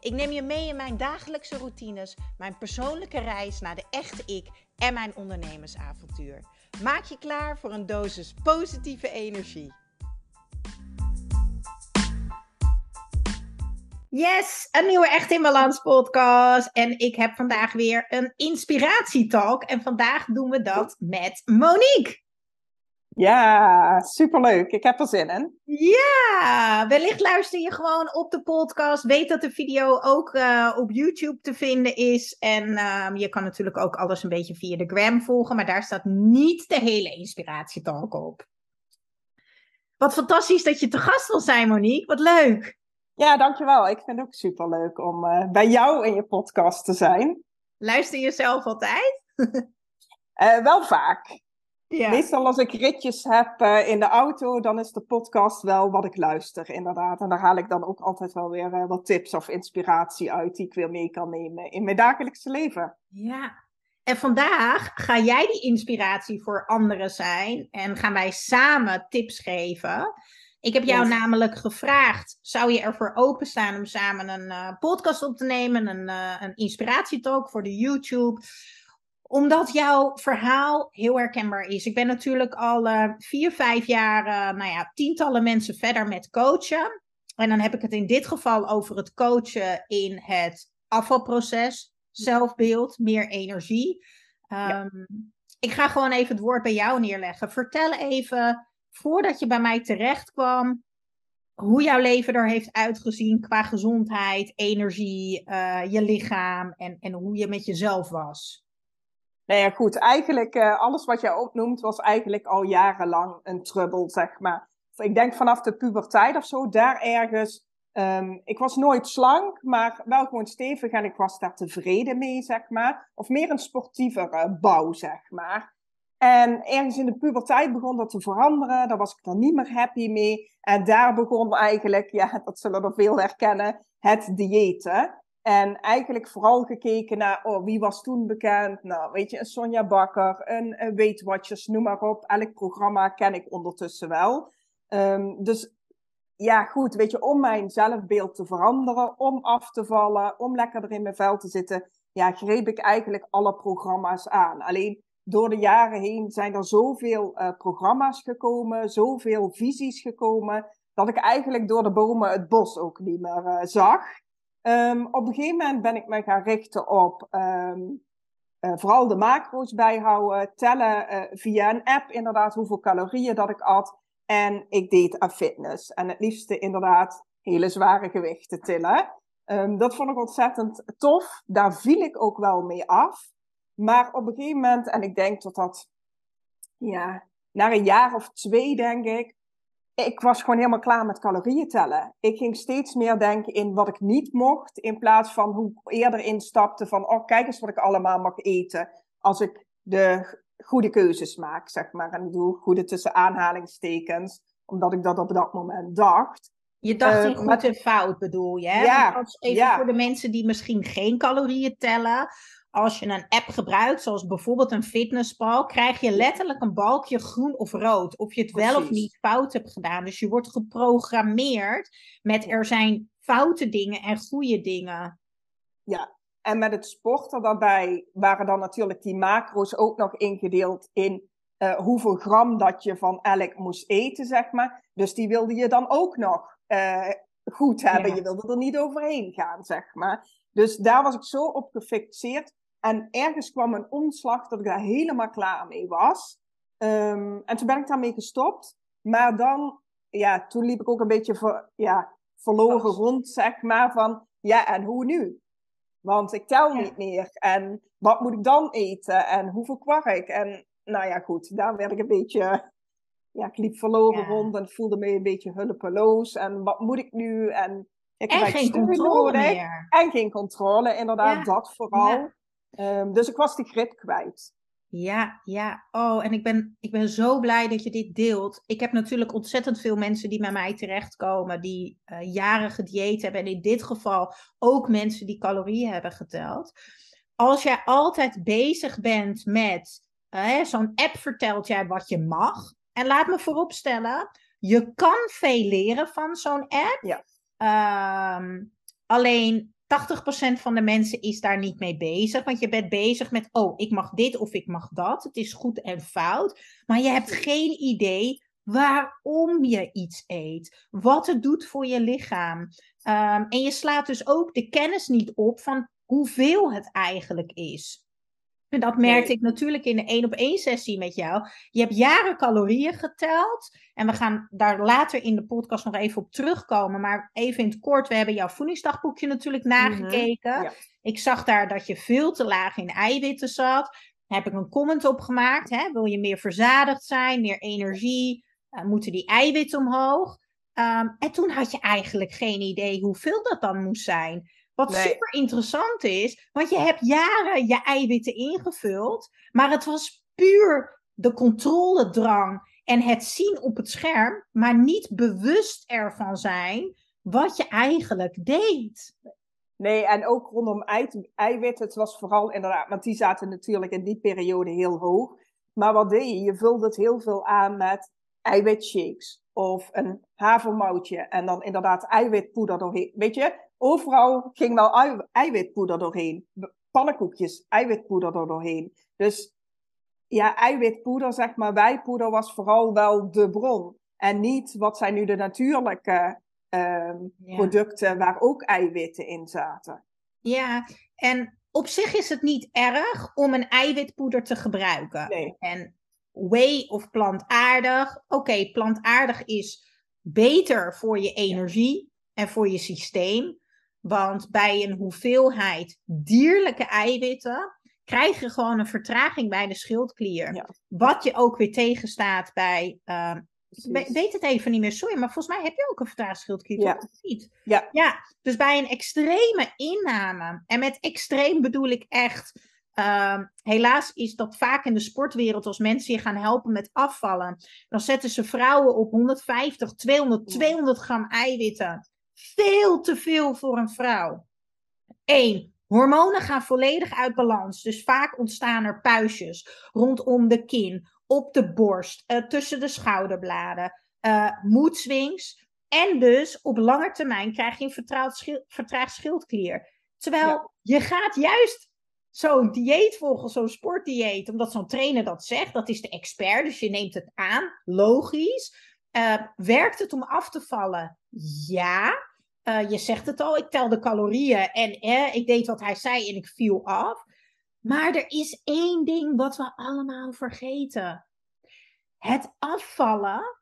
Ik neem je mee in mijn dagelijkse routines, mijn persoonlijke reis naar de echte ik en mijn ondernemersavontuur. Maak je klaar voor een dosis positieve energie. Yes, een nieuwe Echt in Balans podcast. En ik heb vandaag weer een inspiratietalk. En vandaag doen we dat met Monique. Ja, superleuk. Ik heb er zin in. Ja, wellicht luister je gewoon op de podcast. Weet dat de video ook uh, op YouTube te vinden is. En uh, je kan natuurlijk ook alles een beetje via de gram volgen. Maar daar staat niet de hele inspiratietalk op. Wat fantastisch dat je te gast wil zijn, Monique. Wat leuk. Ja, dankjewel. Ik vind het ook superleuk om uh, bij jou in je podcast te zijn. Luister je zelf altijd? wel vaak. Ja. Meestal als ik ritjes heb uh, in de auto, dan is de podcast wel wat ik luister, inderdaad. En daar haal ik dan ook altijd wel weer uh, wat tips of inspiratie uit die ik weer mee kan nemen in mijn dagelijkse leven. Ja, en vandaag ga jij die inspiratie voor anderen zijn en gaan wij samen tips geven. Ik heb jou namelijk gevraagd, zou je ervoor openstaan om samen een uh, podcast op te nemen, een, een inspiratietalk voor de YouTube omdat jouw verhaal heel herkenbaar is. Ik ben natuurlijk al uh, vier, vijf jaar, uh, nou ja, tientallen mensen verder met coachen. En dan heb ik het in dit geval over het coachen in het afvalproces, zelfbeeld, meer energie. Um, Ik ga gewoon even het woord bij jou neerleggen. Vertel even, voordat je bij mij terecht kwam, hoe jouw leven er heeft uitgezien qua gezondheid, energie, uh, je lichaam en, en hoe je met jezelf was. Nou ja, goed. Eigenlijk, uh, alles wat jij opnoemt, was eigenlijk al jarenlang een trouble, zeg maar. Ik denk vanaf de puberteit of zo, daar ergens. Um, ik was nooit slank, maar wel gewoon stevig en ik was daar tevreden mee, zeg maar. Of meer een sportievere bouw, zeg maar. En ergens in de puberteit begon dat te veranderen. Daar was ik dan niet meer happy mee. En daar begon eigenlijk, ja, dat zullen er veel herkennen, het diëten. En eigenlijk vooral gekeken naar, oh, wie was toen bekend? Nou, weet je, een Sonja Bakker, een, een Weight Watchers, noem maar op. Elk programma ken ik ondertussen wel. Um, dus ja, goed, weet je, om mijn zelfbeeld te veranderen, om af te vallen, om lekkerder in mijn vel te zitten, ja, greep ik eigenlijk alle programma's aan. Alleen door de jaren heen zijn er zoveel uh, programma's gekomen, zoveel visies gekomen, dat ik eigenlijk door de bomen het bos ook niet meer uh, zag. Um, op een gegeven moment ben ik me gaan richten op um, uh, vooral de macro's bijhouden, tellen uh, via een app inderdaad hoeveel calorieën dat ik at. En ik deed aan fitness. En het liefste inderdaad hele zware gewichten tillen. Um, dat vond ik ontzettend tof. Daar viel ik ook wel mee af. Maar op een gegeven moment, en ik denk dat dat, ja, na een jaar of twee denk ik, ik was gewoon helemaal klaar met calorieën tellen. Ik ging steeds meer denken in wat ik niet mocht, in plaats van hoe ik eerder instapte van, oh kijk eens wat ik allemaal mag eten als ik de goede keuzes maak, zeg maar. En ik doe goede tussen aanhalingstekens, omdat ik dat op dat moment dacht. Je dacht in uh, goed en fout bedoel je, hè? Ja, als, even ja. voor de mensen die misschien geen calorieën tellen als je een app gebruikt, zoals bijvoorbeeld een fitnesspal, krijg je letterlijk een balkje groen of rood. Of je het Precies. wel of niet fout hebt gedaan. Dus je wordt geprogrammeerd met er zijn foute dingen en goede dingen. Ja, en met het sporten daarbij waren dan natuurlijk die macro's ook nog ingedeeld in uh, hoeveel gram dat je van elk moest eten, zeg maar. Dus die wilde je dan ook nog uh, goed hebben. Ja. Je wilde er niet overheen gaan, zeg maar. Dus daar was ik zo op gefixeerd. En ergens kwam een omslag dat ik daar helemaal klaar mee was. Um, en toen ben ik daarmee gestopt. Maar dan, ja, toen liep ik ook een beetje ver, ja, verloren rond, zeg maar, van ja, en hoe nu? Want ik tel ja. niet meer. En wat moet ik dan eten? En hoeveel kwark? En nou ja, goed, daar werd ik een beetje, ja, ik liep verloren ja. rond en voelde me een beetje hulpeloos. En wat moet ik nu? En ik en geen controle meer. En geen controle, inderdaad, ja. dat vooral. Um, dus ik was die grip kwijt. Ja, ja. Oh, en ik ben, ik ben zo blij dat je dit deelt. Ik heb natuurlijk ontzettend veel mensen die bij mij terechtkomen, die uh, jaren gedieet hebben. En in dit geval ook mensen die calorieën hebben geteld. Als jij altijd bezig bent met uh, zo'n app vertelt jij wat je mag. En laat me vooropstellen, je kan veel leren van zo'n app. Ja. Ehm, alleen 80% van de mensen is daar niet mee bezig. Want je bent bezig met, oh, ik mag dit of ik mag dat. Het is goed en fout. Maar je hebt geen idee waarom je iets eet. Wat het doet voor je lichaam. Ehm, en je slaat dus ook de kennis niet op van hoeveel het eigenlijk is. En dat merkte ik natuurlijk in de één op één sessie met jou. Je hebt jaren calorieën geteld. En we gaan daar later in de podcast nog even op terugkomen. Maar even in het kort, we hebben jouw voedingsdagboekje natuurlijk mhm, nagekeken. Ik zag daar dat je veel te laag in eiwitten zat. Daar heb ik een comment op gemaakt. Hè? Wil je meer verzadigd zijn, meer energie? Uh, moeten die eiwitten omhoog? Um, en toen had je eigenlijk geen idee hoeveel dat dan moest zijn. Wat super interessant is, want je hebt jaren je eiwitten ingevuld, maar het was puur de controledrang en het zien op het scherm, maar niet bewust ervan zijn wat je eigenlijk deed. Nee, en ook rondom eiwitten, het was vooral inderdaad, want die zaten natuurlijk in die periode heel hoog. Maar wat deed je? Je vulde het heel veel aan met eiwitshakes of een havermoutje en dan inderdaad eiwitpoeder doorheen. Weet je, overal ging wel eiwitpoeder doorheen. Pannenkoekjes, eiwitpoeder er doorheen. Dus ja, eiwitpoeder, zeg maar, wijpoeder was vooral wel de bron. En niet wat zijn nu de natuurlijke uh, producten waar ook eiwitten in zaten. Ja, en op zich is het niet erg om een eiwitpoeder te gebruiken. Nee. En whey of plantaardig. Oké, plantaardig is beter voor je energie en voor je systeem. Want bij een hoeveelheid dierlijke eiwitten krijg je gewoon een vertraging bij de schildklier. Wat je ook weer tegenstaat bij. Uh, weet het even niet meer, sorry, maar volgens mij heb je ook een vertraagde schildklier. Ja. Niet? Ja. ja, dus bij een extreme inname, en met extreem bedoel ik echt. Uh, helaas is dat vaak in de sportwereld, als mensen je gaan helpen met afvallen, dan zetten ze vrouwen op 150, 200, 200 gram eiwitten veel te veel voor een vrouw. Eén, hormonen gaan volledig uit balans. Dus vaak ontstaan er puistjes rondom de kin, op de borst, uh, tussen de schouderbladen, uh, moedswings. En dus op lange termijn krijg je een vertraagd schildklier. Terwijl je gaat juist zo'n dieet volgen, zo'n sportdieet, omdat zo'n trainer dat zegt, dat is de expert, dus je neemt het aan, logisch. Uh, werkt het om af te vallen? Ja. Uh, je zegt het al, ik tel de calorieën en eh, ik deed wat hij zei en ik viel af. Maar er is één ding wat we allemaal vergeten. Het afvallen,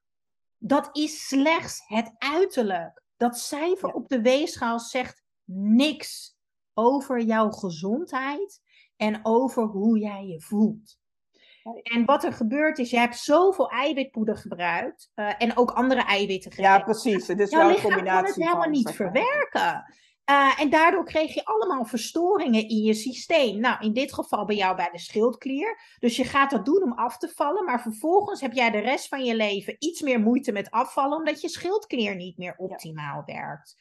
dat is slechts het uiterlijk. Dat cijfer op de weegschaal zegt niks over jouw gezondheid en over hoe jij je voelt. En wat er gebeurt is, je hebt zoveel eiwitpoeder gebruikt uh, en ook andere eiwitten gegeten. Ja, precies. Het is wel een combinatie kan het helemaal niet verwerken. Uh, en daardoor kreeg je allemaal verstoringen in je systeem. Nou, in dit geval bij jou bij de schildklier. Dus je gaat dat doen om af te vallen. Maar vervolgens heb jij de rest van je leven iets meer moeite met afvallen. Omdat je schildklier niet meer optimaal werkt.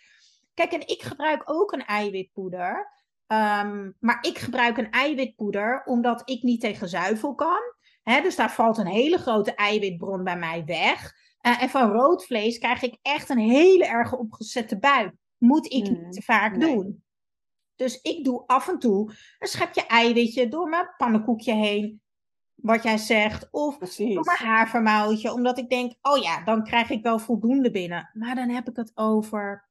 Kijk, en ik gebruik ook een eiwitpoeder. Um, maar ik gebruik een eiwitpoeder omdat ik niet tegen zuivel kan dus daar valt een hele grote eiwitbron bij mij weg. Uh, en van rood vlees krijg ik echt een hele erge opgezette buik. Moet ik niet te hmm, vaak doen. Dus ik doe af en toe een schepje eiwitje door mijn pannenkoekje heen. Wat jij zegt. Of Precies. door mijn havermoutje. Omdat ik denk, oh ja, dan krijg ik wel voldoende binnen. Maar dan heb ik het over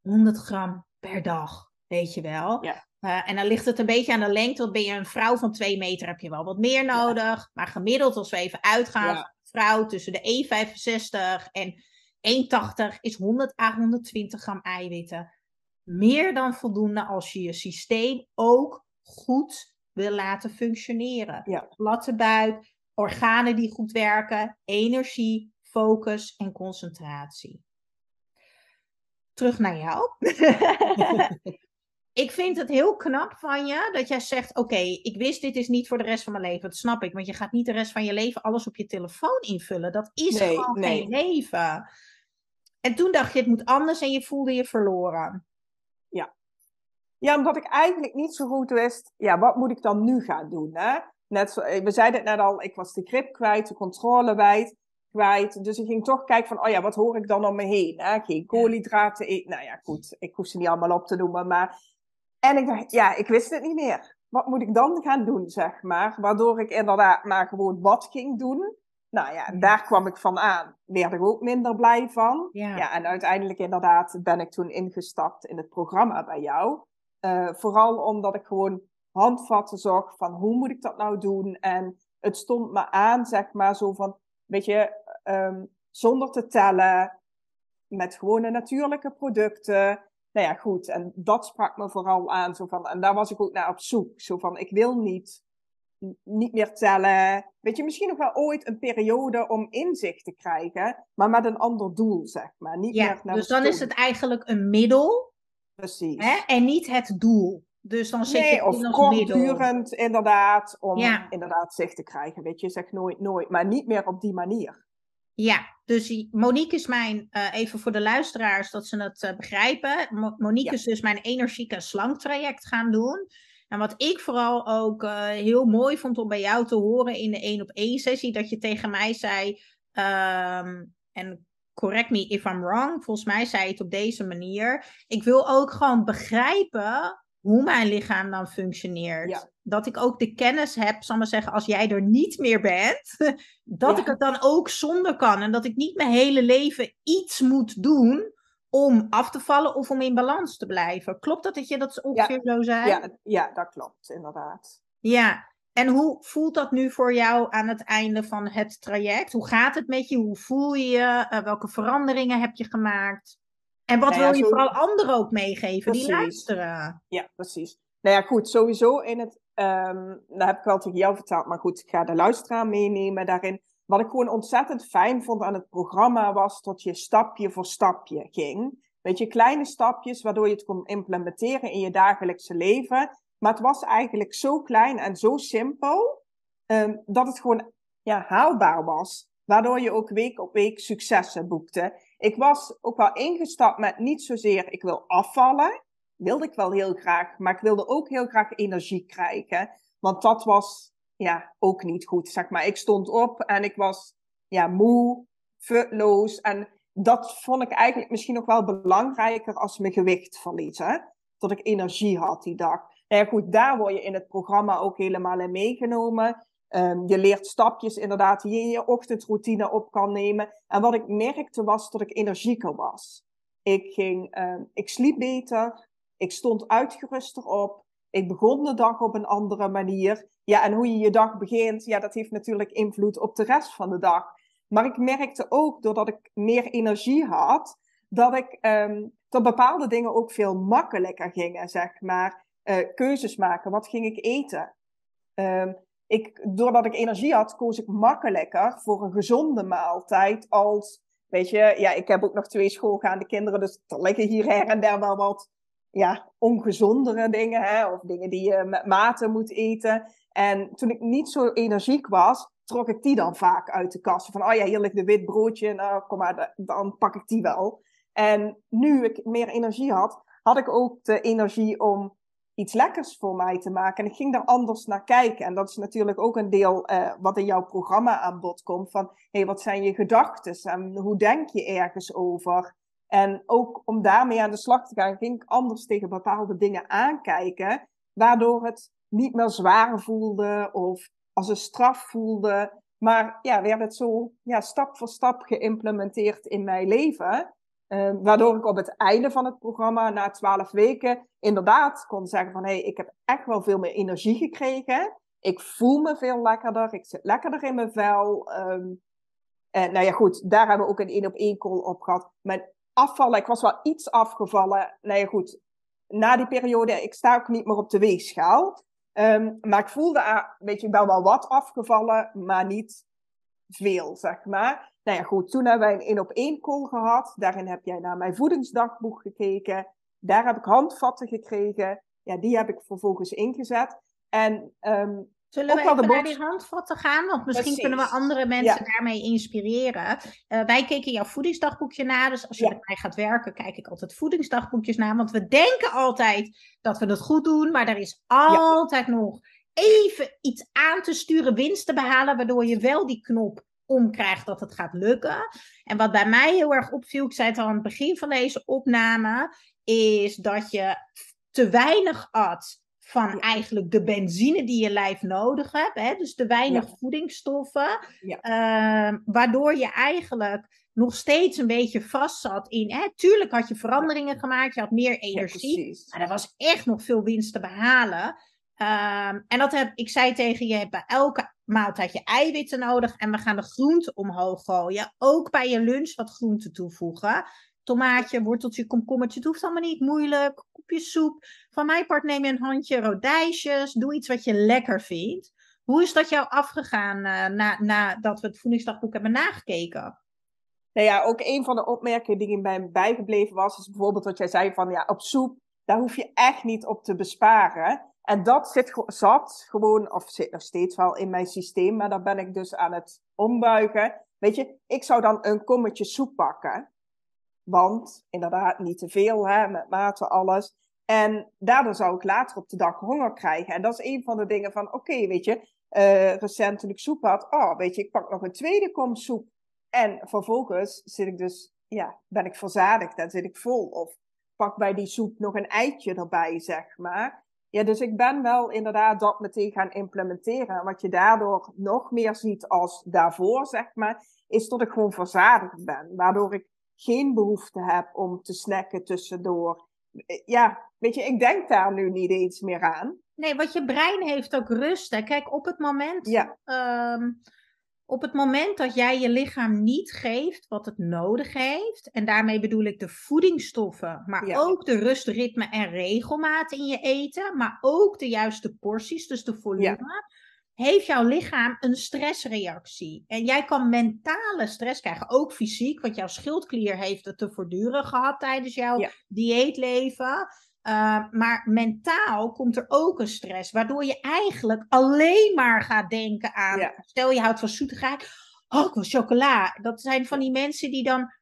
100 gram per dag. Weet je wel. Ja. Uh, en dan ligt het een beetje aan de lengte. Want ben je een vrouw van 2 meter, heb je wel wat meer nodig. Maar gemiddeld, als we even uitgaan, ja. vrouw tussen de 1,65 en 1,80 is 100 à 120 gram eiwitten. Meer dan voldoende als je je systeem ook goed wil laten functioneren. Ja. Platte buik, organen die goed werken, energie, focus en concentratie. Terug naar jou. ik vind het heel knap van je dat jij zegt: Oké, ik wist dit is niet voor de rest van mijn leven. Dat snap ik, want je gaat niet de rest van je leven alles op je telefoon invullen. Dat is gewoon geen leven. En toen dacht je: Het moet anders en je voelde je verloren. Ja. Ja, omdat ik eigenlijk niet zo goed wist: ja, wat moet ik dan nu gaan doen? Hè? Net we zeiden het net al: ik was de grip kwijt, de controle kwijt. kwijt. Dus ik ging toch kijken van, oh ja, wat hoor ik dan om me heen? Hè? Geen koolhydraten eten. Nou ja, goed, ik hoef ze niet allemaal op te noemen, maar en ik dacht, ja, ik wist het niet meer. Wat moet ik dan gaan doen, zeg maar? Waardoor ik inderdaad maar gewoon wat ging doen. Nou ja, daar kwam ik van aan. Werd ik ook minder blij van. Ja. en uiteindelijk inderdaad ben ik toen ingestapt in het programma bij jou. Uh, vooral omdat ik gewoon handvatten zag van hoe moet ik dat nou doen. En het stond me aan, zeg maar, zo van, weet je, um, zonder te tellen, met gewone natuurlijke producten nou ja, goed. En dat sprak me vooral aan. Zo van, en daar was ik ook naar op zoek. Zo van, ik wil niet, niet meer tellen. Weet je, misschien nog wel ooit een periode om inzicht te krijgen. Maar met een ander doel, zeg maar. Niet ja, meer naar dus dan is het eigenlijk een middel. Precies. Hè? En niet het doel. Dus dan zit nee, je of kortdurend inderdaad, om inderdaad zicht te krijgen. Weet je, zeg nooit nooit, maar niet meer op die manier. Ja, dus Monique is mijn, uh, even voor de luisteraars dat ze het uh, begrijpen. Monique is dus mijn energieke slanktraject gaan doen. En wat ik vooral ook uh, heel mooi vond om bij jou te horen in de één op één sessie, dat je tegen mij zei, um, en correct me if I'm wrong, volgens mij zei je het op deze manier. Ik wil ook gewoon begrijpen hoe mijn lichaam dan functioneert. Dat ik ook de kennis heb, zal maar zeggen, als jij er niet meer bent, dat ik het dan ook zonder kan. En dat ik niet mijn hele leven iets moet doen om af te vallen of om in balans te blijven. Klopt dat dat je dat ongeveer ja. zo zei? Ja, ja, dat klopt, inderdaad. Ja, en hoe voelt dat nu voor jou aan het einde van het traject? Hoe gaat het met je? Hoe voel je je? Uh, welke veranderingen heb je gemaakt? En wat nou wil je vooral anderen ook meegeven die luisteren? Ja, precies. Nou ja, goed, sowieso in het, um, dat heb ik wel tegen jou verteld, maar goed, ik ga de luisteraar meenemen daarin. Wat ik gewoon ontzettend fijn vond aan het programma was dat je stapje voor stapje ging. Weet je, kleine stapjes waardoor je het kon implementeren in je dagelijkse leven. Maar het was eigenlijk zo klein en zo simpel um, dat het gewoon ja, haalbaar was. Waardoor je ook week op week successen boekte. Ik was ook wel ingestapt met niet zozeer ik wil afvallen. Wilde ik wel heel graag. Maar ik wilde ook heel graag energie krijgen. Want dat was ja, ook niet goed. Zeg maar. Ik stond op en ik was ja, moe, futloos. En dat vond ik eigenlijk misschien nog wel belangrijker als mijn gewicht verliezen. Dat ik energie had die dag. Nou ja, goed, daar word je in het programma ook helemaal in meegenomen. Um, je leert stapjes inderdaad die je in je ochtendroutine op kan nemen. En wat ik merkte was dat ik energieker was. Ik, ging, um, ik sliep beter, ik stond uitgeruster op, ik begon de dag op een andere manier. Ja, en hoe je je dag begint, ja, dat heeft natuurlijk invloed op de rest van de dag. Maar ik merkte ook, doordat ik meer energie had, dat ik um, bepaalde dingen ook veel makkelijker gingen, zeg maar. Uh, keuzes maken, wat ging ik eten? Ik, doordat ik energie had, koos ik makkelijker voor een gezonde maaltijd als, weet je, ja, ik heb ook nog twee schoolgaande kinderen, dus er liggen hier her en der wel wat, ja, ongezondere dingen, hè, of dingen die je met mate moet eten. En toen ik niet zo energiek was, trok ik die dan vaak uit de kast. Van, oh ja, hier ligt de wit broodje, nou, kom maar, dan pak ik die wel. En nu ik meer energie had, had ik ook de energie om iets lekkers voor mij te maken. En ik ging daar anders naar kijken. En dat is natuurlijk ook een deel uh, wat in jouw programma aan bod komt. Van, hé, hey, wat zijn je gedachten? En hoe denk je ergens over? En ook om daarmee aan de slag te gaan, ging ik anders tegen bepaalde dingen aankijken. Waardoor het niet meer zwaar voelde of als een straf voelde. Maar ja, werd het zo ja, stap voor stap geïmplementeerd in mijn leven. Uh, waardoor ik op het einde van het programma, na twaalf weken, inderdaad kon zeggen van hé, hey, ik heb echt wel veel meer energie gekregen. Ik voel me veel lekkerder, ik zit lekkerder in mijn vel. Um, en nou ja, goed, daar hebben we ook een één op één call op gehad. Mijn afvallen, ik was wel iets afgevallen. Nou ja, goed, na die periode, ik sta ook niet meer op de weegschaal. Um, maar ik voelde, weet je, wel wel wat afgevallen, maar niet veel, zeg maar. Nou ja, goed, toen hebben wij een één op één call gehad. Daarin heb jij naar mijn voedingsdagboek gekeken. Daar heb ik handvatten gekregen. Ja, die heb ik vervolgens ingezet. En um, Zullen we even naar die handvatten gaan? Want misschien kunnen we andere mensen daarmee inspireren. Uh, wij keken jouw voedingsdagboekje na. Dus als je met mij gaat werken, kijk ik altijd voedingsdagboekjes na. Want we denken altijd dat we het goed doen. Maar er is altijd nog even iets aan te sturen, winst te behalen. Waardoor je wel die knop omkrijgt dat het gaat lukken. En wat bij mij heel erg opviel, ik zei het al aan het begin van deze opname, is dat je te weinig at van eigenlijk de benzine die je lijf nodig hebt. Hè? Dus te weinig voedingsstoffen. Ehm, waardoor je eigenlijk nog steeds een beetje vast zat in. Hè? Tuurlijk had je veranderingen gemaakt, je had meer energie. maar er was echt nog veel winst te behalen. Ehm, en dat heb ik zei tegen je, je bij elke maaltijd je eiwitten nodig. En we gaan de groente omhoog gooien. Ook bij je lunch wat groente toevoegen tomaatje, worteltje, komkommertje. Het hoeft allemaal niet moeilijk. Kopje soep. Van mijn part neem je een handje rodijsjes. Doe iets wat je lekker vindt. Hoe is dat jou afgegaan uh, na, nadat we het voedingsdagboek hebben nagekeken? Nou ja, ook een van de opmerkingen die bij mij bijgebleven was, is bijvoorbeeld wat jij zei van ja, op soep, daar hoef je echt niet op te besparen. En dat zit, zat gewoon, of zit nog steeds wel in mijn systeem, maar daar ben ik dus aan het ombuigen. Weet je, ik zou dan een kommetje soep pakken. Want inderdaad, niet te veel, met mate alles. En daardoor zou ik later op de dag honger krijgen. En dat is een van de dingen van, oké, weet je, uh, recent toen ik soep had, oh, weet je, ik pak nog een tweede kom soep. En vervolgens zit ik dus, ja, ben ik verzadigd en zit ik vol. Of pak bij die soep nog een eitje erbij, zeg maar. Ja, dus ik ben wel inderdaad dat meteen gaan implementeren. wat je daardoor nog meer ziet als daarvoor, zeg maar, is dat ik gewoon verzadigd ben. Waardoor ik geen behoefte heb om te snacken tussendoor. Ja, weet je, ik denk daar nu niet eens meer aan. Nee, want je brein heeft ook rust. Hè? Kijk, op het moment. Ja. Ehm, op het moment dat jij je lichaam niet geeft wat het nodig heeft, en daarmee bedoel ik de voedingsstoffen, maar ook de rust, ritme en regelmaat in je eten, maar ook de juiste porties, dus de volume, heeft jouw lichaam een stressreactie. En jij kan mentale stress krijgen, ook fysiek, want jouw schildklier heeft het te voortduren gehad tijdens jouw dieetleven. Uh, maar mentaal komt er ook een stress, waardoor je eigenlijk alleen maar gaat denken aan, stel je houdt van zoetigheid, oh ik wil chocola. Dat zijn van die mensen die dan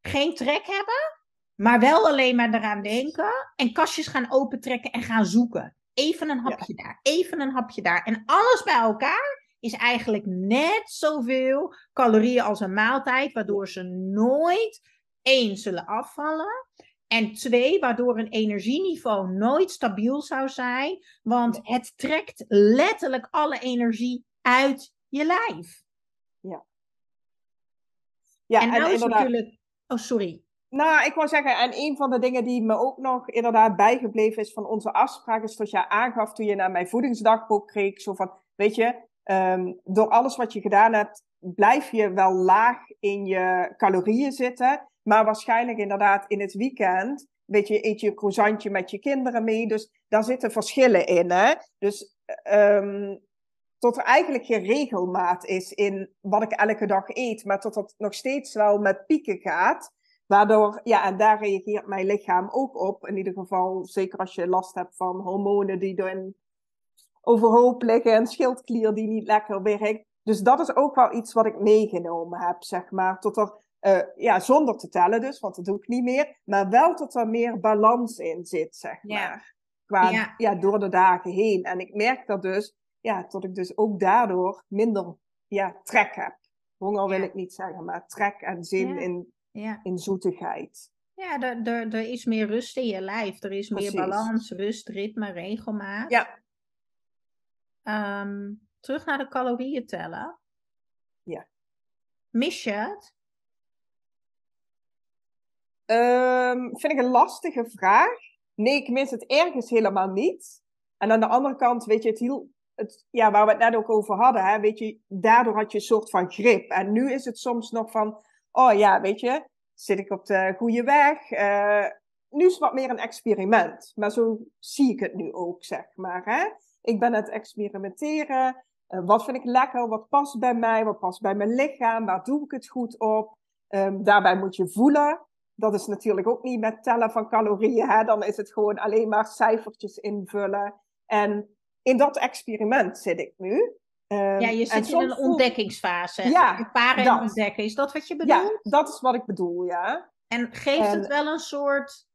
geen trek hebben, maar wel alleen maar eraan denken en kastjes gaan opentrekken en gaan zoeken. Even een hapje daar, even een hapje daar. En alles bij elkaar is eigenlijk net zoveel calorieën als een maaltijd, waardoor ze nooit één zullen afvallen. En twee, waardoor een energieniveau nooit stabiel zou zijn, want het trekt letterlijk alle energie uit je lijf. Ja. Ja, en, en nou is natuurlijk. Oh, sorry. Nou, ik wou zeggen, en een van de dingen die me ook nog inderdaad bijgebleven is van onze afspraak, is dat je aangaf toen je naar mijn voedingsdagboek kreeg, zo van, weet je, ehm, door alles wat je gedaan hebt, blijf je wel laag in je calorieën zitten, maar waarschijnlijk inderdaad in het weekend, weet je, eet je een croissantje met je kinderen mee, dus daar zitten verschillen in, hè. Dus, um, tot er eigenlijk geen regelmaat is in wat ik elke dag eet, maar tot dat nog steeds wel met pieken gaat. Waardoor, ja, en daar reageert mijn lichaam ook op. In ieder geval, zeker als je last hebt van hormonen die door overhoop liggen en schildklier die niet lekker werkt. Dus dat is ook wel iets wat ik meegenomen heb, zeg maar. Tot er, uh, ja, zonder te tellen dus, want dat doe ik niet meer. Maar wel tot er meer balans in zit, zeg maar. Qua, ja. door de dagen heen. En ik merk dat dus, ja, tot ik dus ook daardoor minder, ja, trek heb. Honger wil ik niet zeggen, maar trek en zin in in zoetigheid. Ja, er, er, er is meer rust in je lijf. Er is meer balans, rust, ritme, regelmaat. Ja. Um, terug naar de calorieën tellen. Ja. Mis je het? Um, vind ik een lastige vraag. Nee, ik mis het ergens helemaal niet. En aan de andere kant, weet je, het hiel, het, ja, waar we het net ook over hadden, hè, weet je, daardoor had je een soort van grip. En nu is het soms nog van, oh ja, weet je, zit ik op de goede weg? Uh, nu is het wat meer een experiment. Maar zo zie ik het nu ook, zeg maar. Hè? Ik ben aan het experimenteren. Uh, wat vind ik lekker? Wat past bij mij? Wat past bij mijn lichaam? Waar doe ik het goed op? Um, daarbij moet je voelen. Dat is natuurlijk ook niet met tellen van calorieën. Hè? Dan is het gewoon alleen maar cijfertjes invullen. En in dat experiment zit ik nu. Um, ja, je zit in een ontdekkingsfase. Ja, Paren en ontdekken. Is dat wat je bedoelt? Ja, dat is wat ik bedoel, ja. En geeft het wel een soort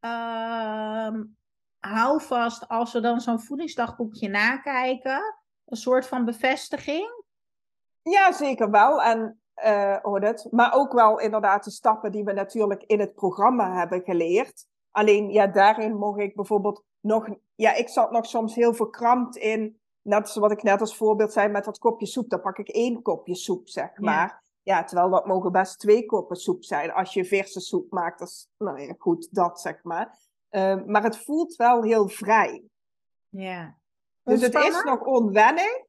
uh, houvast als we dan zo'n voedingsdagboekje nakijken? Een soort van bevestiging? Ja, zeker wel. En uh, het, maar ook wel inderdaad de stappen die we natuurlijk in het programma hebben geleerd. Alleen ja, daarin mocht ik bijvoorbeeld nog. Ja, ik zat nog soms heel verkrampt in. Net zoals wat ik net als voorbeeld zei met dat kopje soep. Dan pak ik één kopje soep, zeg maar. Ja, terwijl dat mogen best twee koppen soep zijn. Als je verse soep maakt, dat is, nou ja, goed, dat zeg maar. Uh, maar het voelt wel heel vrij. Ja. Dus het is nog onwennig,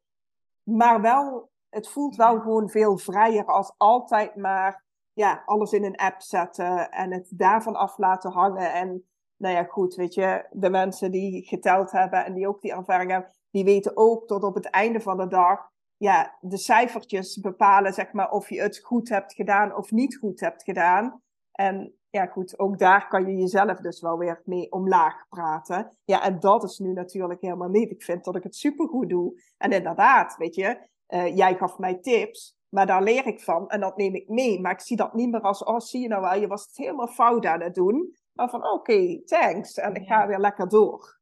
maar wel, het voelt wel gewoon veel vrijer als altijd maar ja, alles in een app zetten en het daarvan af laten hangen. En nou ja, goed, weet je, de mensen die geteld hebben en die ook die ervaring hebben, die weten ook tot op het einde van de dag ja, de cijfertjes bepalen, zeg maar, of je het goed hebt gedaan of niet goed hebt gedaan. En ja, goed, ook daar kan je jezelf dus wel weer mee omlaag praten. Ja, en dat is nu natuurlijk helemaal niet. Ik vind dat ik het supergoed doe. En inderdaad, weet je, uh, jij gaf mij tips, maar daar leer ik van en dat neem ik mee. Maar ik zie dat niet meer als, oh, zie je nou wel, je was het helemaal fout aan het doen. Maar van, oké, thanks. En ik ga weer lekker door.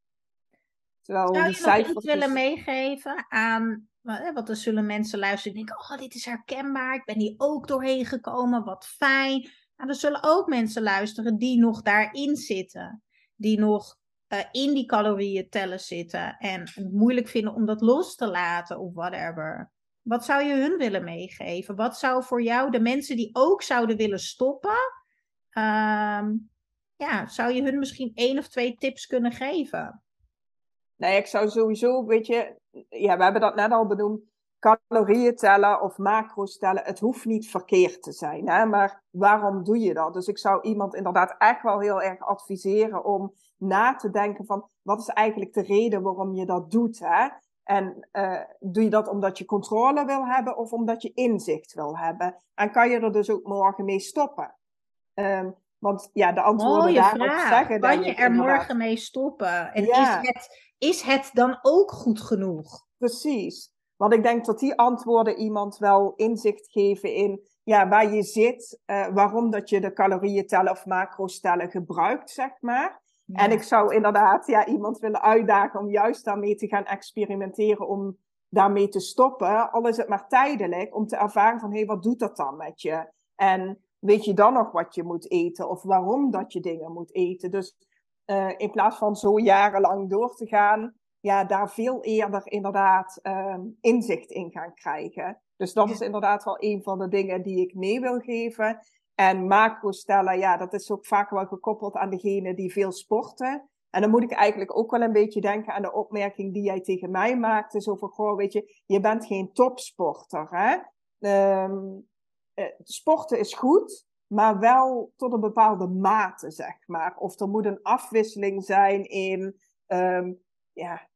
Terwijl Zou je nog iets willen meegeven aan want er zullen mensen luisteren en denken: Oh, dit is herkenbaar. Ik ben hier ook doorheen gekomen. Wat fijn. Maar er zullen ook mensen luisteren die nog daarin zitten. Die nog uh, in die calorieën tellen zitten. En het moeilijk vinden om dat los te laten of whatever. Wat zou je hun willen meegeven? Wat zou voor jou de mensen die ook zouden willen stoppen. Uh, ja, zou je hun misschien één of twee tips kunnen geven? Nee, ik zou sowieso, weet je, ja, we hebben dat net al benoemd. Calorieën tellen of macro's tellen, het hoeft niet verkeerd te zijn. Hè? Maar waarom doe je dat? Dus ik zou iemand inderdaad echt wel heel erg adviseren om na te denken van wat is eigenlijk de reden waarom je dat doet? Hè? En uh, doe je dat omdat je controle wil hebben of omdat je inzicht wil hebben? En kan je er dus ook morgen mee stoppen? Um, want ja, de antwoorden Mooie daarop vraag. zeggen. Kan je er morgen mee stoppen? En is, het, is het dan ook goed genoeg? Precies. Want ik denk dat die antwoorden iemand wel inzicht geven in ja, waar je zit, uh, waarom dat je de calorieën tellen of macro's tellen gebruikt, zeg maar. En ik zou inderdaad ja, iemand willen uitdagen om juist daarmee te gaan experimenteren, om daarmee te stoppen. Al is het maar tijdelijk, om te ervaren van hé, hey, wat doet dat dan met je? En weet je dan nog wat je moet eten of waarom dat je dingen moet eten? Dus uh, in plaats van zo jarenlang door te gaan, ja, daar veel eerder inderdaad um, inzicht in gaan krijgen. Dus dat is inderdaad wel een van de dingen die ik mee wil geven. En macro stellen, ja, dat is ook vaak wel gekoppeld aan degene die veel sporten. En dan moet ik eigenlijk ook wel een beetje denken aan de opmerking die jij tegen mij maakte. Zo van, goh, weet je, je bent geen topsporter, hè? Um, sporten is goed, maar wel tot een bepaalde mate, zeg maar. Of er moet een afwisseling zijn in um, ja,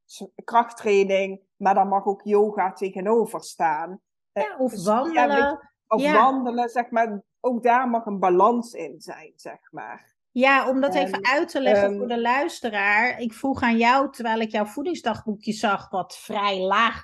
krachttraining, maar dan mag ook yoga tegenover staan. Eh, ja, of dus wandelen. of wandelen, zeg maar. Ook daar mag een balans in zijn, zeg maar. Ja, om dat even uit te leggen um, voor de luisteraar. Ik vroeg aan jou, terwijl ik jouw voedingsdagboekje zag, wat vrij laag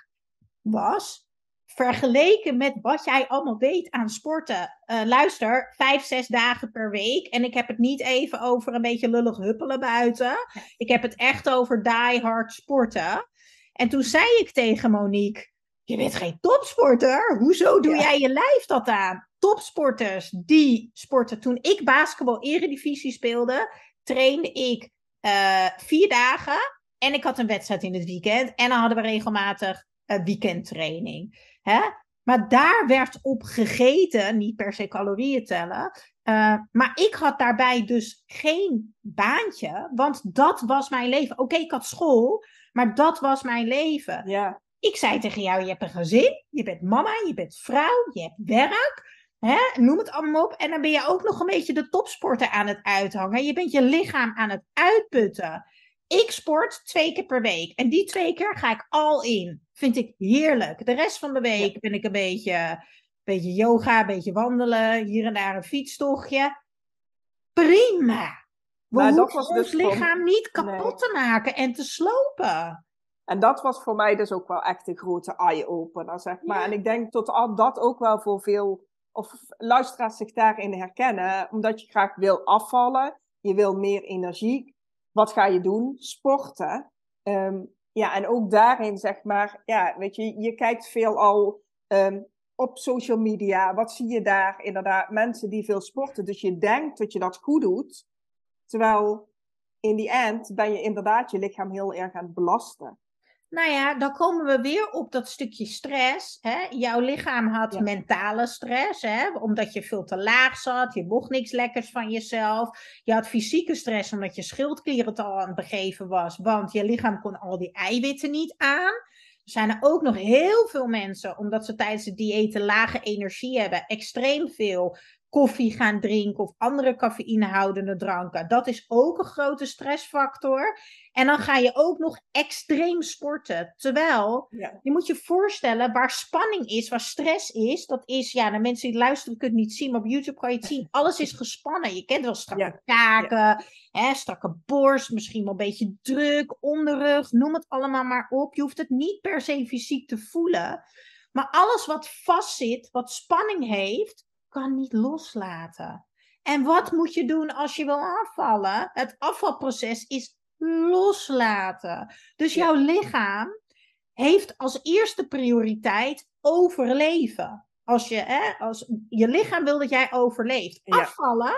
was vergeleken met wat jij allemaal weet aan sporten. Uh, luister, vijf, zes dagen per week. En ik heb het niet even over een beetje lullig huppelen buiten. Ik heb het echt over die hard sporten. En toen zei ik tegen Monique: Je bent geen topsporter. Hoezo doe jij je lijf dat aan? Topsporters die sporten. Toen ik basketbal eredivisie speelde, trainde ik uh, vier dagen. En ik had een wedstrijd in het weekend. En dan hadden we regelmatig uh, weekendtraining. Hè? Maar daar werd op gegeten, niet per se calorieën tellen. Uh, maar ik had daarbij dus geen baantje, want dat was mijn leven. Oké, ik had school, maar dat was mijn leven. Ja. Ik zei tegen jou, je hebt een gezin, je bent mama, je bent vrouw, je hebt werk. Hè? Noem het allemaal op. En dan ben je ook nog een beetje de topsporter aan het uithangen. Je bent je lichaam aan het uitputten. Ik sport twee keer per week. En die twee keer ga ik al in. Vind ik heerlijk. De rest van de week ben ik een beetje, beetje yoga, een beetje wandelen. Hier en daar een fietstochtje. prima. We maar hoeven ons dus lichaam niet kapot te maken en te slopen. En dat was voor mij dus ook wel echt een grote eye-opener, zeg maar. En ik denk dat dat ook wel voor veel of luisteraars zich daarin herkennen, omdat je graag wil afvallen, je wil meer energie. Wat ga je doen? Sporten. Um, ja, en ook daarin zeg maar, ja, weet je, je kijkt veel al um, op social media. Wat zie je daar? Inderdaad, mensen die veel sporten. Dus je denkt dat je dat goed doet. Terwijl in die end ben je inderdaad je lichaam heel erg aan het belasten. Nou ja, dan komen we weer op dat stukje stress. Hè? Jouw lichaam had mentale stress, hè? omdat je veel te laag zat. Je mocht niks lekkers van jezelf. Je had fysieke stress omdat je schildklier al aan het begeven was. Want je lichaam kon al die eiwitten niet aan. Er zijn er ook nog heel veel mensen, omdat ze tijdens het dieet lage energie hebben, extreem veel koffie gaan drinken of andere cafeïnehoudende dranken. Dat is ook een grote stressfactor. En dan ga je ook nog extreem sporten. Terwijl, je moet je voorstellen, waar spanning is, waar stress is, dat is, ja, de mensen die luisteren kunnen het niet zien, maar op YouTube kan je het zien. Alles is gespannen. Je kent wel strakke kaken, hè, strakke borst, misschien wel een beetje druk, onderrug, noem het allemaal maar op. Je hoeft het niet per se fysiek te voelen. Maar alles wat vastzit, wat spanning heeft, kan niet loslaten. En wat moet je doen als je wil afvallen? Het afvalproces is loslaten. Dus jouw lichaam heeft als eerste prioriteit overleven. Als je, hè, als je lichaam wil dat jij overleeft. Afvallen,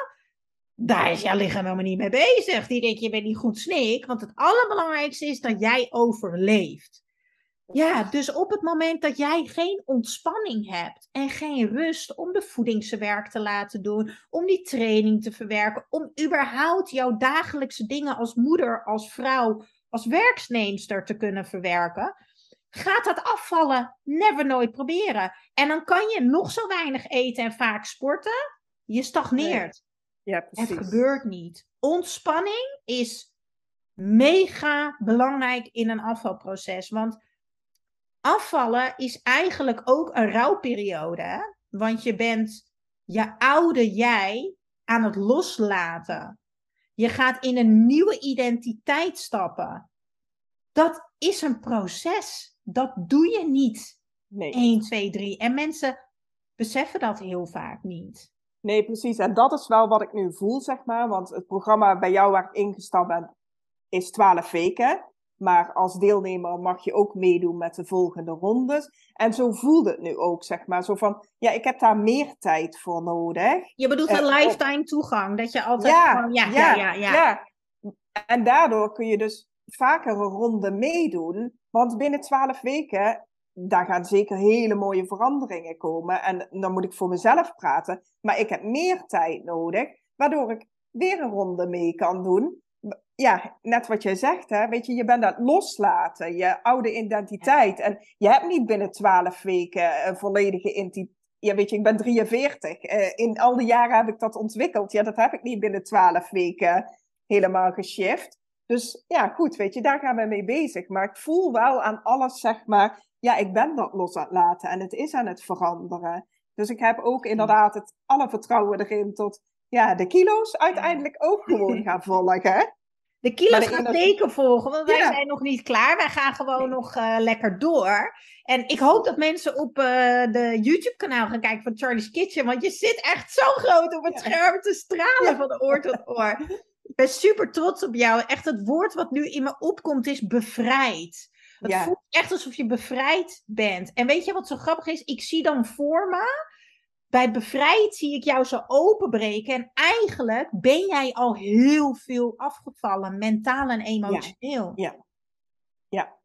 daar is jouw lichaam helemaal niet mee bezig. Die denkt, je bent niet goed snik. Want het allerbelangrijkste is dat jij overleeft. Ja, dus op het moment dat jij geen ontspanning hebt en geen rust om de voedingswerk te laten doen, om die training te verwerken, om überhaupt jouw dagelijkse dingen als moeder, als vrouw, als werkneemster te kunnen verwerken, gaat dat afvallen never nooit proberen. En dan kan je nog zo weinig eten en vaak sporten, je stagneert. Ja, precies. Het gebeurt niet. Ontspanning is mega belangrijk in een afvalproces, want afvallen is eigenlijk ook een rouwperiode. Want je bent je oude jij aan het loslaten. Je gaat in een nieuwe identiteit stappen. Dat is een proces. Dat doe je niet. Nee. 1, 2, 3. En mensen beseffen dat heel vaak niet. Nee, precies. En dat is wel wat ik nu voel, zeg maar. Want het programma bij jou waar ik ingestapt ben, is 12 weken. Maar als deelnemer mag je ook meedoen met de volgende rondes. En zo voelde het nu ook, zeg maar. Zo van, ja, ik heb daar meer tijd voor nodig. Je bedoelt een uh, lifetime toegang, dat je altijd ja, gewoon, ja, ja, ja, ja, ja. En daardoor kun je dus vaker een ronde meedoen. Want binnen twaalf weken, daar gaan zeker hele mooie veranderingen komen. En dan moet ik voor mezelf praten. Maar ik heb meer tijd nodig, waardoor ik weer een ronde mee kan doen ja, net wat jij zegt, hè, weet je, je bent aan het loslaten, je oude identiteit. En je hebt niet binnen twaalf weken een volledige identiteit. Ja, weet je, ik ben 43. Uh, in al die jaren heb ik dat ontwikkeld. Ja, dat heb ik niet binnen twaalf weken helemaal geshift. Dus ja, goed, weet je, daar gaan we mee bezig. Maar ik voel wel aan alles, zeg maar, ja, ik ben dat los aan het laten en het is aan het veranderen. Dus ik heb ook inderdaad het alle vertrouwen erin tot ja, de kilo's uiteindelijk ook gewoon gaan volgen. De kilo's gaan teken volgen, want wij zijn nog niet klaar. Wij gaan gewoon nog uh, lekker door. En ik hoop dat mensen op uh, de YouTube-kanaal gaan kijken van Charlie's Kitchen. Want je zit echt zo groot op het scherm te stralen van oor tot oor. Ik ben super trots op jou. Echt het woord wat nu in me opkomt is bevrijd. Het voelt echt alsof je bevrijd bent. En weet je wat zo grappig is? Ik zie dan voor me bij bevrijd zie ik jou zo openbreken. En eigenlijk ben jij al heel veel afgevallen, mentaal en emotioneel. Ja. Ja.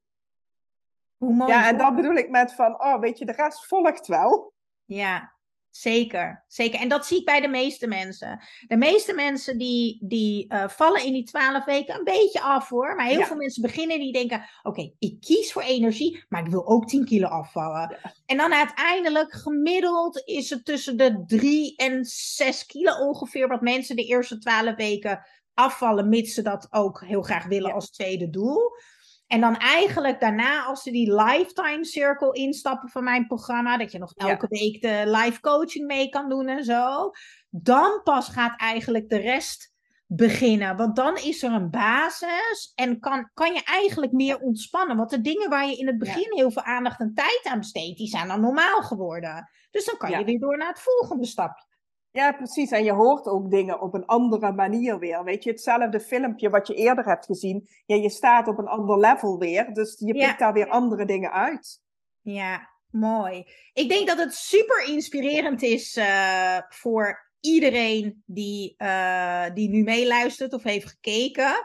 Hoe mooi. Ja, en dat bedoel ik met van, oh, weet je, de rest volgt wel. Ja. Zeker, zeker. En dat zie ik bij de meeste mensen. De meeste mensen die, die uh, vallen in die twaalf weken een beetje af hoor. Maar heel veel mensen beginnen die denken: oké, ik kies voor energie, maar ik wil ook 10 kilo afvallen. En dan uiteindelijk gemiddeld is het tussen de 3 en 6 kilo ongeveer wat mensen de eerste twaalf weken afvallen, mits ze dat ook heel graag willen als tweede doel. En dan eigenlijk daarna, als ze die lifetime circle instappen van mijn programma, dat je nog elke week de live coaching mee kan doen en zo, dan pas gaat eigenlijk de rest beginnen. Want dan is er een basis en kan, kan je eigenlijk meer ontspannen. Want de dingen waar je in het begin heel veel aandacht en tijd aan besteedt, die zijn dan normaal geworden. Dus dan kan je weer door naar het volgende stapje. Ja, precies. En je hoort ook dingen op een andere manier weer. Weet je, hetzelfde filmpje wat je eerder hebt gezien. Ja, je staat op een ander level weer. Dus je pikt daar weer andere dingen uit. Ja, mooi. Ik denk dat het super inspirerend is uh, voor iedereen die, uh, die nu meeluistert of heeft gekeken.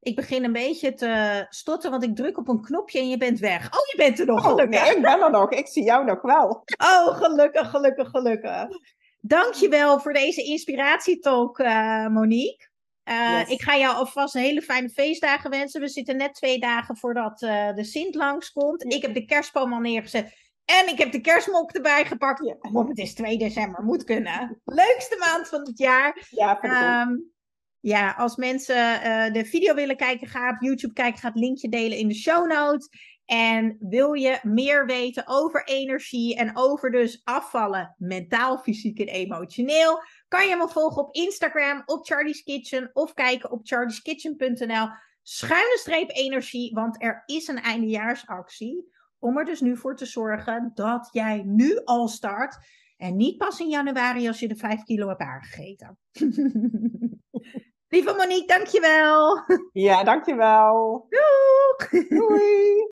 Ik begin een beetje te stotten, want ik druk op een knopje en je bent weg. Oh, je bent er nog, oh, gelukkig. nee, ik ben er nog. Ik zie jou nog wel. Oh, gelukkig, gelukkig, gelukkig. Dankjewel voor deze inspiratietalk, uh, Monique. Uh, Ik ga jou alvast een hele fijne feestdagen wensen. We zitten net twee dagen voordat uh, de Sint langskomt. Ik heb de kerstboom al neergezet. En ik heb de kerstmok erbij gepakt. Ja. Oh, het is 2 december, moet kunnen. Leukste maand van het jaar. Ja, um, ja als mensen uh, de video willen kijken, ga op YouTube kijken. Ga het linkje delen in de show notes. En wil je meer weten over energie en over dus afvallen, mentaal, fysiek en emotioneel, kan je me volgen op Instagram, op Charlie's Kitchen of kijken op charlieskitchen.nl. Schuine streep energie, want er is een eindejaarsactie om er dus nu voor te zorgen dat jij nu al start en niet pas in januari als je de 5 kilo hebt aangegeten. Lieve Monique, dankjewel. Ja, dankjewel. Doeg. Doei.